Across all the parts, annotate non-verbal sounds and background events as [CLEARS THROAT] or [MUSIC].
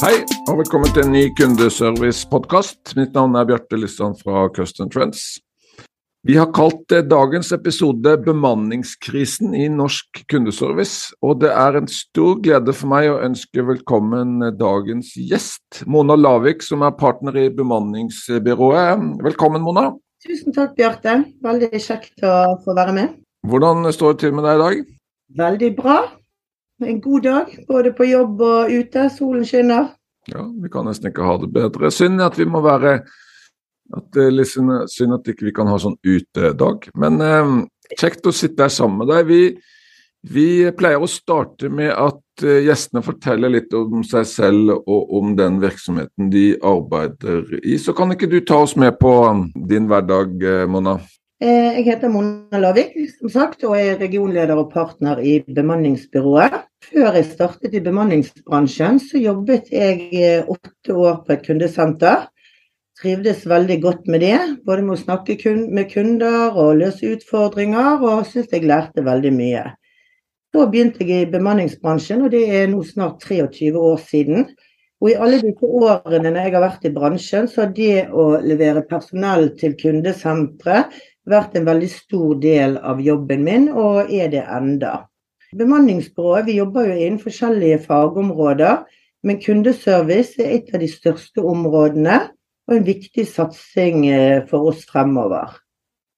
Hei, og velkommen til en ny kundeservice-podkast. Mitt navn er Bjarte Lysand fra Custom Trends. Vi har kalt eh, dagens episode 'Bemanningskrisen i norsk kundeservice'. Og det er en stor glede for meg å ønske velkommen eh, dagens gjest, Mona Lavik, som er partner i bemanningsbyrået. Velkommen, Mona. Tusen takk, Bjarte. Veldig kjekt å få være med. Hvordan står det til med deg i dag? Veldig bra. En god dag, både på jobb og ute. Solen skinner. Ja, vi kan nesten ikke ha det bedre. Synd at vi må være at litt synd, at ikke vi ikke kan ha sånn utedag. Men eh, kjekt å sitte her sammen med deg. Vi, vi pleier å starte med at eh, gjestene forteller litt om seg selv og om den virksomheten de arbeider i. Så kan ikke du ta oss med på din hverdag, eh, Mona? Eh, Jeg heter Mona Lavik som sagt, og er regionleder og partner i bemanningsbyrået. Før jeg startet i bemanningsbransjen, så jobbet jeg eh, åtte år på et kundesenter. Trivdes veldig godt med det, både med å snakke med kunder og løse utfordringer, og syns jeg lærte veldig mye. Så begynte jeg i bemanningsbransjen, og det er nå snart 23 år siden. Og i alle disse årene jeg har vært i bransjen, så har det å levere personell til kundesentre vært en veldig stor del av jobben min, og er det enda. Bemanningsbyrået vi jobber jo innen forskjellige fagområder, men kundeservice er et av de største områdene og en viktig satsing eh, for oss fremover.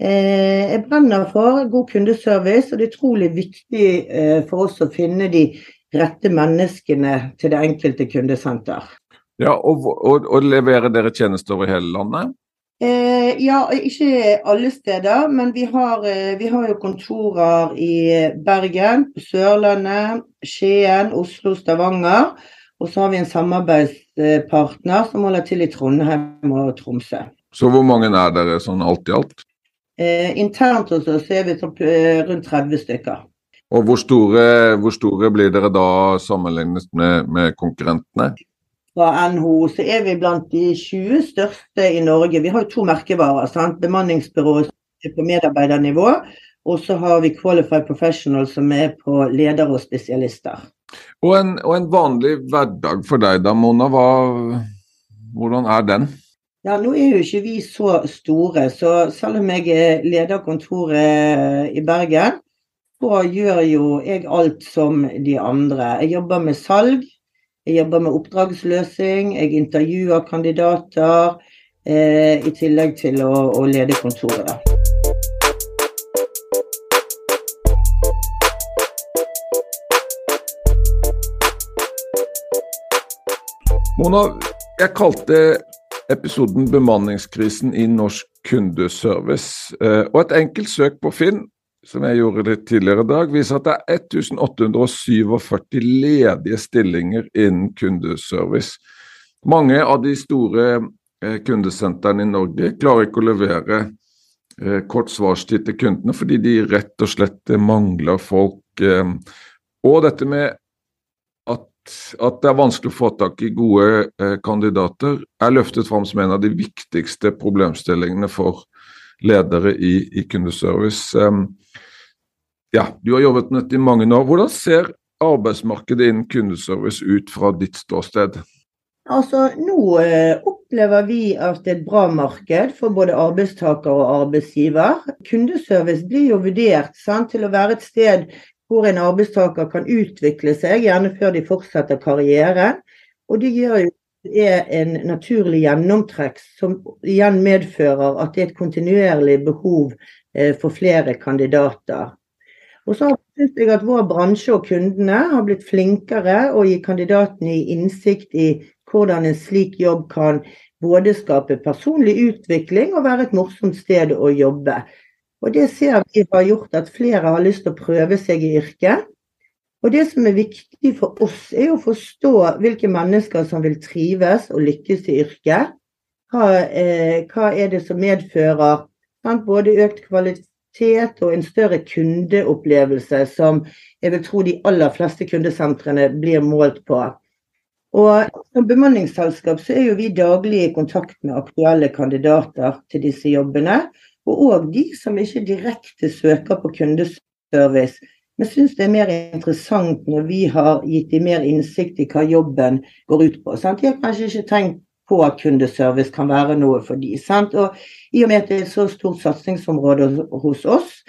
Eh, jeg brenner for god kundeservice, og det er utrolig viktig eh, for oss å finne de rette menneskene til det enkelte kundesenter. Ja, og, og, og leverer dere tjenester over hele landet? Eh, ja, ikke alle steder, men vi har, eh, vi har, jo kontorer i Bergen, på Sørlandet, Skien, Oslo, Stavanger. Og så har vi en samarbeidspartner som holder til i Trondheim og Tromsø. Så hvor mange er dere sånn alt i alt? Eh, internt hos oss er vi eh, rundt 30 stykker. Og hvor store, hvor store blir dere da sammenlignet med, med, konkurrentene? Fra NHO så er vi blant de 20 største i Norge. Vi har jo to merkevarer. sant? Bemanningsbyrå på medarbeidernivå, og så har vi Qualified Professional som er på ledere og spesialister. Og en, og en, vanlig hverdag for deg da, Mona. Hva, hvordan er den? Ja, Nå er jo ikke vi så store, så selv om jeg leder kontoret i Bergen, så gjør jo jeg alt som de andre. Jeg jobber med salg, jeg jobber med oppdragsløsing, jeg intervjuer kandidater, eh, i tillegg til å, å lede kontoret. Mona, jeg kalte episoden 'Bemanningskrisen i norsk kundeservice'. Eh, og et enkelt søk på Finn, som jeg gjorde litt tidligere i dag, viser at det er 1847 ledige stillinger innen kundeservice. Mange av de store eh, kundesentrene i Norge klarer ikke å levere eh, kort svarstid til kundene fordi de rett og slett mangler folk. Og dette med at det er vanskelig å få tak i gode eh, kandidater, er løftet fram som en av de viktigste problemstillingene for ledere i, i kundeservice. Ja, du har jobbet med dette i mange år. Hvordan ser arbeidsmarkedet innen kundeservice ut fra ditt ståsted? Altså, Nå eh, opplever vi at det er et bra marked for både arbeidstaker og arbeidsgiver. Kundeservice blir jo vurdert sant, til å være et sted hvor en arbeidstaker kan utvikle seg, gjerne før de fortsetter karrieren. Og det gjør jo er en naturlig gjennomtrekk som igjen medfører at det er et kontinuerlig behov eh, for flere kandidater. Og så synes jeg at vår bransje og kundene har blitt flinkere å gi kandidatene innsikt i hvordan en slik jobb kan både skape personlig utvikling og være et morsomt sted å jobbe. Og det ser vi har gjort at flere har lyst til å prøve seg i yrket. Og det som er viktig for oss, er å forstå hvilke mennesker som vil trives og lykkes i yrket. Hva, eh, hva er det som medfører sant? både økt kvalitet og en større kundeopplevelse, som jeg vil tro de aller fleste kundesentrene blir målt på. Og Som bemanningsselskap så er jo vi daglig i kontakt med aktuelle kandidater til disse jobbene. Og òg de som ikke direkte søker på kundeservice, men syns det er mer interessant når vi har gitt dem mer innsikt i hva jobben går ut på. Sant? De har kanskje ikke tenkt på at kundeservice kan være noe for dem. Sant? Og I og med at det er et så stort satsingsområde hos oss,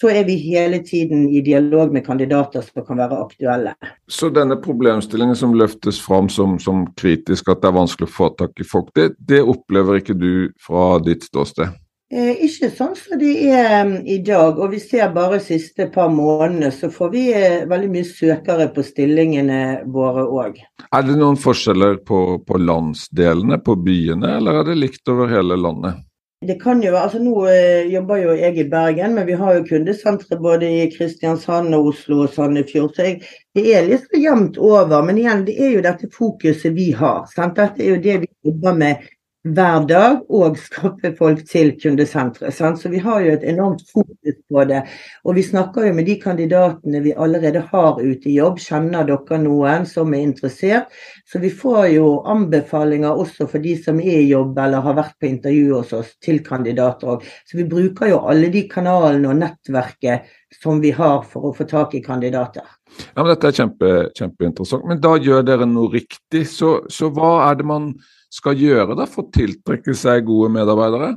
så er vi hele tiden i dialog med kandidater som kan være aktuelle. Så denne problemstillingen som løftes fram som, som kritisk, at det er vanskelig å få tak i folk, det, det opplever ikke du fra ditt ståsted? Eh, ikke sånn som det er um, i dag. Og vi ser bare de siste par månedene så får vi eh, veldig mye søkere på stillingene våre òg. Er det noen forskjeller på, på, landsdelene, på byene, eller er det likt over hele landet? Det kan jo, altså Nå eh, jobber jo jeg i Bergen, men vi har jo kundesentre både i Kristiansand og Oslo og Sandefjord. Så jeg, det er litt så jevnt over. Men igjen, det er jo dette fokuset vi har. Sant? Dette er jo det vi jobber med hver dag og skaffe folk til kundesenteret. Så vi har jo et enormt fokus på det. Og vi snakker jo med de kandidatene vi allerede har ute i jobb. Kjenner dere noen som er interessert? Så vi får jo anbefalinger også for de som er i jobb eller har vært på intervju hos oss, til kandidater òg. Så vi bruker jo alle de kanalene og nettverket som vi har for å få tak i kandidater. Ja, men Dette er kjempe, kjempeinteressant. Men da gjør dere noe riktig. Så, så hva er det man skal gjøre da, for å tiltrekke seg gode medarbeidere?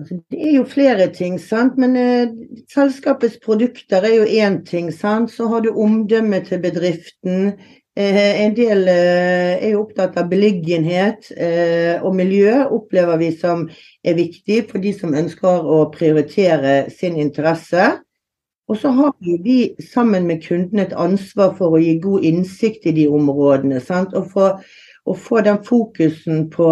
Altså, det er jo flere ting, sant? men eh, selskapets produkter er jo én ting. Sant? Så har du omdømmet til bedriften. Eh, en del eh, er jo opptatt av beliggenhet eh, og miljø, opplever vi som er viktig for de som ønsker å prioritere sin interesse. Og så har vi sammen med kundene et ansvar for å gi god innsikt i de områdene. Sant? Og for å få den fokusen på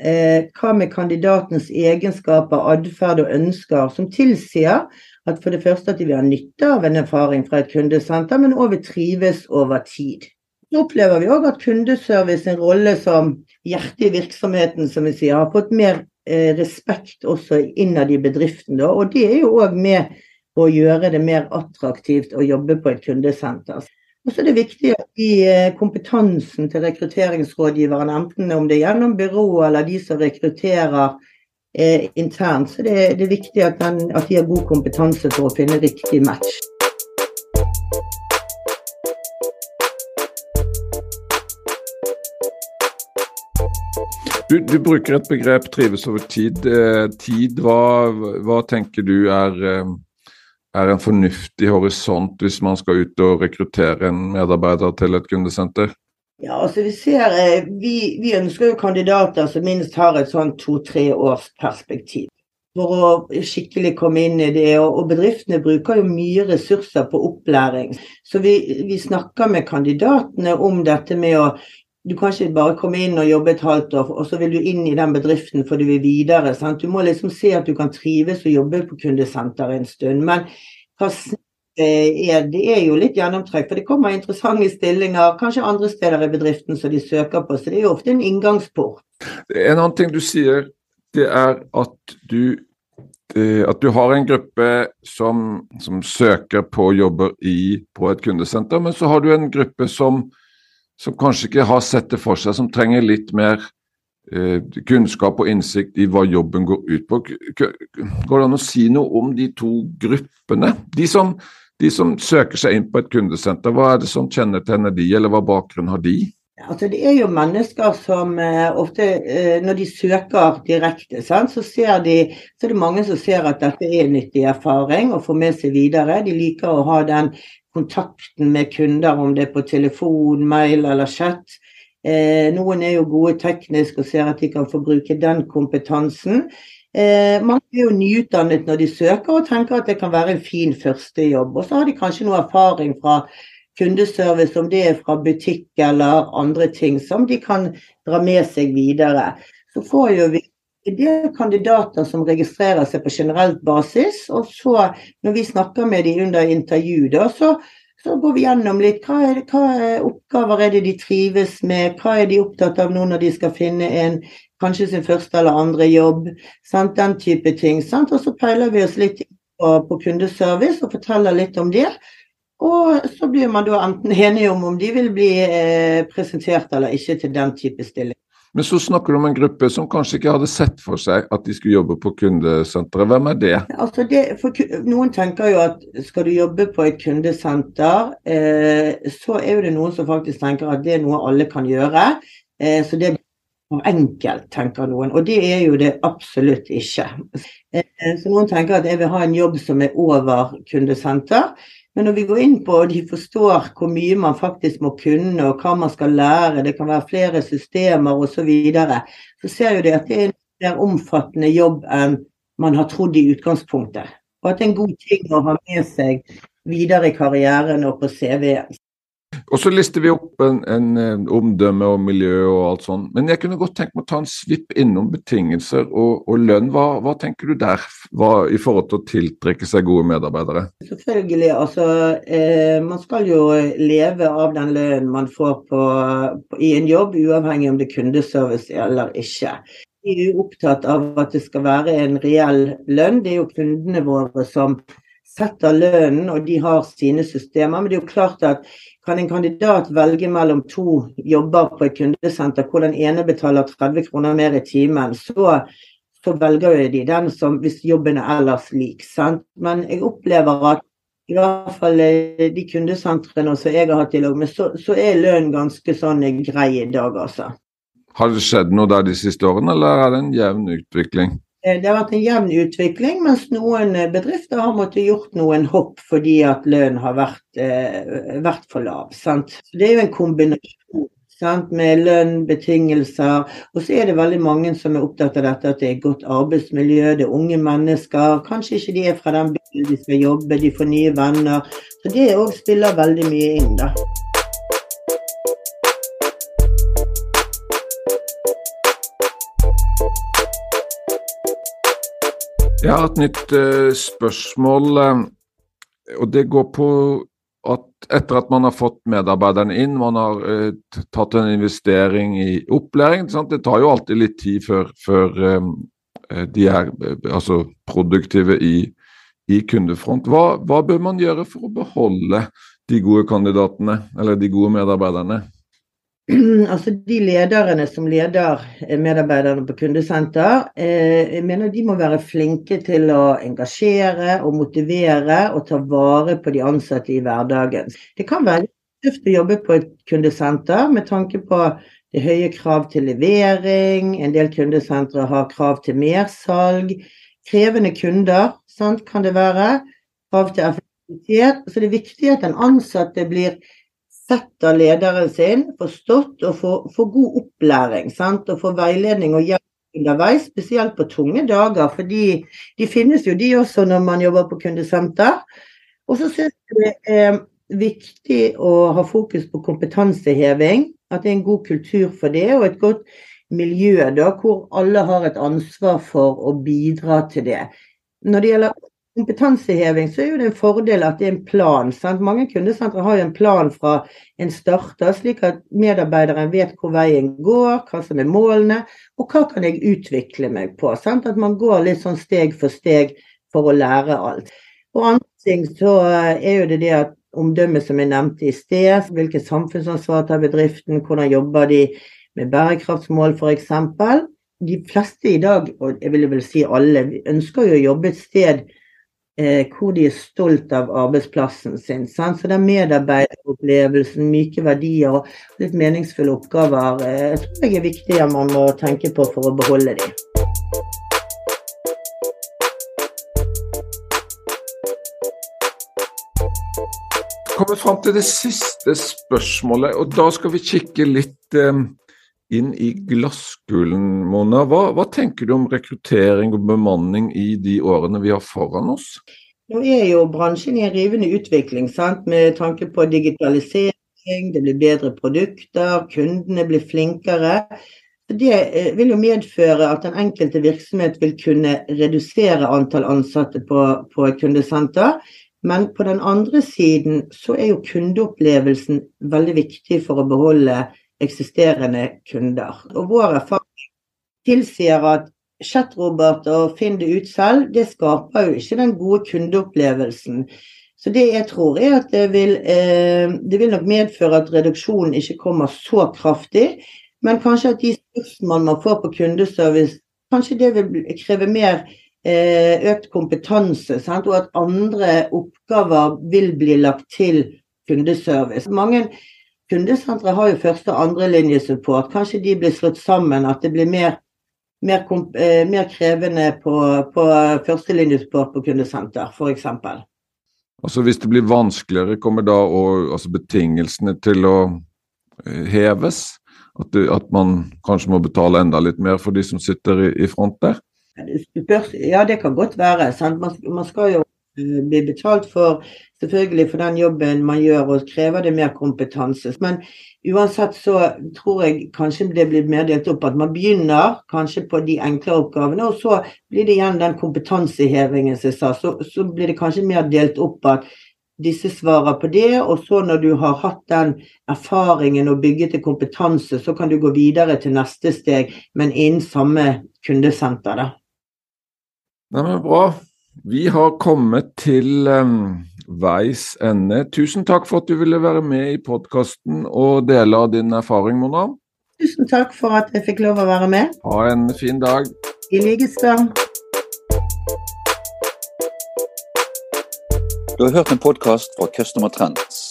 eh, hva med kandidatens egenskaper, atferd og ønsker som tilsier at for det første at de vil ha nytte av en erfaring fra et kundesenter, men òg vil trives over tid. Nå opplever vi òg at kundeservice, en rolle som hjerte i virksomheten, som vi sier, har fått mer eh, respekt også innad i bedriften. Da. Og det er jo òg med å gjøre det mer attraktivt å jobbe på et kundesenter. Og så er det viktig at de eh, kompetansen til rekrutteringsrådgiveren, enten om det er gjennom byrået eller de som rekrutterer eh, internt, så det, det er viktig at, den, at de har god kompetanse for å finne riktig match. Du, du, bruker et begrep 'trives over tid'. Eh, tid, hva, hva, tenker du er eh, er en fornuftig horisont hvis man skal ut og rekruttere en medarbeider til et kundesenter? Ja, altså Vi ser, eh, vi, vi ønsker jo kandidater som minst har et sånn to-tre års perspektiv. For å skikkelig komme inn i det. Og bedriftene bruker jo mye ressurser på opplæring. Så vi, vi snakker med kandidatene om dette med å du kan ikke bare komme inn og jobbe et halvt år, og så vil du inn i den bedriften for du vil videre. Sant? Du må liksom se at du kan trives og jobbe på kundesenteret en stund. Men hva er, det er jo litt gjennomtrekk, for det kommer interessante stillinger kanskje andre steder i bedriften som de søker på. Så det er jo ofte en inngangsport. En annen ting du sier, det er at du eh, at du har en gruppe som, som søker på jobber i, på et kundesenter, men så har du en gruppe som som kanskje ikke har sett det for seg, som trenger litt mer eh, kunnskap og innsikt i hva jobben går ut på. Går det an å si noe om de to gruppene? De som, de som søker seg inn på et kundesenter, hva er det som kjennetegner de, eller hva bakgrunn har de? Altså, det er jo mennesker som eh, ofte, eh, når de søker direkte, sant, så, de, så, er det mange som ser at dette er nyttig erfaring å få med seg videre. De liker å ha den kontakten med kunder, om det er på telefon, mail eller chat. Eh, noen er jo gode teknisk og ser at de kan få bruke den kompetansen. Eh, mange er jo nyutdannet når de søker og tenker at det kan være en fin førstejobb. Og så har de kanskje noe erfaring fra kundeservice, om det er fra butikk eller andre ting som de kan dra med seg videre. Så får jo vi det er kandidater som registrerer seg på generelt basis. Og så, når vi snakker med dem under intervju, da, så, Så går vi gjennom litt hva, er, hva er oppgaver er det de trives med, hva er de opptatt av nå når de skal finne en kanskje sin første eller andre jobb. Sant? Den type ting. Sant? Og så peiler vi oss litt på, på kundeservice og forteller litt om det. Og så blir man da enten enige om om de vil bli eh, presentert eller ikke til den type stilling. Men så snakker du om en gruppe som kanskje ikke hadde sett for seg at de skulle jobbe på kundesenteret. Hvem er det? Altså det for, noen tenker jo at skal du jobbe på et kundesenter, eh, så er jo det noen som faktisk tenker at det er noe alle kan gjøre. Eh, så det er for enkelt, tenker noen. Og det er jo det absolutt ikke. Eh, så noen tenker at jeg vil ha en jobb som er over kundesenter. Men når vi går inn på og de forstår hvor mye man faktisk må kunne og hva man skal lære, det kan være flere systemer osv., så, videre, så ser jo de at det er en mer omfattende jobb enn man har trodd i utgangspunktet. Og at det er en god ting å ha med seg videre i karrieren og på CV-en. Og så lister vi opp en, en, omdømme og miljø og alt sånt. Men jeg kunne godt tenkt meg å ta en svipp innom betingelser og, og lønn. Hva, hva, tenker du der hva, i forhold til å tiltrekke seg gode medarbeidere? Selvfølgelig. Altså, eh, man skal jo leve av den lønnen man får på, på, i en jobb, uavhengig om det er kundeservice eller ikke. Vi er jo opptatt av at det skal være en reell lønn. Det er jo kundene våre som setter lønnen, og de har sine systemer. Men det er jo klart at kan en kandidat velge mellom to jobber på et kundesenter hvor den ene betaler 30 kroner mer i timen, så, så velger de den som hvis jobben er ellers lik. Sant? Men jeg opplever at i hvert fall eh, de kundesentrene som jeg har hatt dialog med, så, så er lønnen ganske sånn grei i dag, altså. Har det skjedd noe der de siste årene, eller er det en jevn utvikling? Eh, det har vært en jevn utvikling, mens noen eh, bedrifter har måttet gjort noen hopp fordi at lønnen har vært, eh, vært for lav. Sant? Så Det er jo en kombinasjon sant? med lønn, betingelser. Og så er det veldig mange som er opptatt av dette at det er godt arbeidsmiljø, det er unge mennesker. Kanskje ikke de er fra den byen de skal jobbe, de får nye venner. Så det òg spiller veldig mye inn, da. Jeg har et nytt uh, spørsmål, uh, og det går på at etter at man har fått medarbeiderne inn, man har uh, tatt en investering i opplæring? Det tar jo alltid litt tid før, før de er altså produktive i, i kundefront. Hva, hva, bør man gjøre for å beholde de gode kandidatene, eller de gode medarbeiderne? [CLEARS THROAT] altså De lederne som leder medarbeiderne på kundesenter, eh, jeg mener de må være flinke til å engasjere og motivere og ta vare på de ansatte i hverdagen. Det kan være tøft å jobbe på et kundesenter med tanke på det høye krav til levering, en del kundesentre har krav til mersalg, krevende kunder sant, kan det være, krav til effektivitet. Så det er viktig at den ansatte blir sett av lederen sin, forstått og får, får god opplæring. Sant? Og får veiledning og hjelp underveis, spesielt på tunge dager. fordi de finnes jo de også når man jobber på kundesenter. Og så syns jeg det er viktig å ha fokus på kompetanseheving. At det er en god kultur for det, og et godt miljø da, hvor alle har et ansvar for å bidra til det. Når det gjelder kompetanseheving, så er det en fordel at det er en plan. Sant? Mange kundesentre har jo en plan fra en starter, slik at medarbeideren vet hvor veien går, hva som er målene, og hva kan jeg utvikle meg på. Sant? At man går litt sånn steg for steg for å lære alt. Og andre ting så er jo det det at omdømmet som jeg nevnte i sted, hvilket samfunnsansvar tar bedriften, hvordan jobber de med bærekraftsmål f.eks. De fleste i dag, og jeg vil vel si alle, ønsker jo å jobbe et sted eh, hvor de er stolt av arbeidsplassen sin. Sant? Så den medarbeideropplevelsen, myke verdier og litt meningsfulle oppgaver eh, jeg tror jeg er viktige man må tenke på for å beholde dem. Kommer fram til det siste spørsmålet, og da skal vi kikke litt eh, inn i glasskulen, Mona. Hva, hva, tenker du om rekruttering og bemanning i de årene vi har foran oss? Nå er jo bransjen i en rivende utvikling, sant? med tanke på digitalisering, det blir bedre produkter, kundene blir flinkere. Det eh, vil jo medføre at den enkelte virksomhet vil kunne redusere antall ansatte på, på et kundesenter. Men på den andre siden så er jo kundeopplevelsen veldig viktig for å beholde eksisterende kunder. Og vår erfaring tilsier at chatrobot og finn det ut selv, det skaper jo ikke den gode kundeopplevelsen. Så det jeg tror er at det vil, eh, det vil nok medføre at reduksjonen ikke kommer så kraftig, men kanskje at de spørsmål man får på kundeservice, kanskje det vil kreve mer Eh, økt kompetanse, sant? og at andre oppgaver vil bli lagt til kundeservice. Mange kundesentre har jo første- og andrelinjesupport. Kanskje de blir slått sammen, at det blir mer, mer, eh, mer krevende på, på førstelinjesupport på kundesenter, f.eks. Altså Hvis det blir vanskeligere, kommer da og, altså betingelsene til å eh, heves? At, du, at, man kanskje må betale enda litt mer for de som sitter i, i front der? Ja, det kan godt være. Man, man, skal jo eh, bli betalt for selvfølgelig for den jobben man gjør, og krever det mer kompetanse. Men uansett så tror jeg kanskje det blir mer delt opp at man begynner kanskje på de enkle oppgavene, og så blir det igjen den kompetansehevingen som jeg sa. Så, så blir det kanskje mer delt opp at disse svarer på det, og så når du har hatt den erfaringen og bygget til kompetanse, så kan du gå videre til neste steg, men innen samme kundesenter. da. Nei, men Bra. Vi har kommet til um, veis ende. Tusen takk for at du ville være med i podkasten og dele av din erfaring, Mona. Tusen takk for at jeg fikk lov å være med. Ha en fin dag. I likeste. Du har hørt en podkast fra Customer Trends.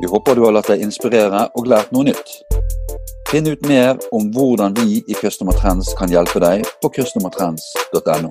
Vi håper du har latt deg inspirere og lært noe nytt. Finn ut mer om hvordan vi i Customer Trends kan hjelpe deg på customertrends.no.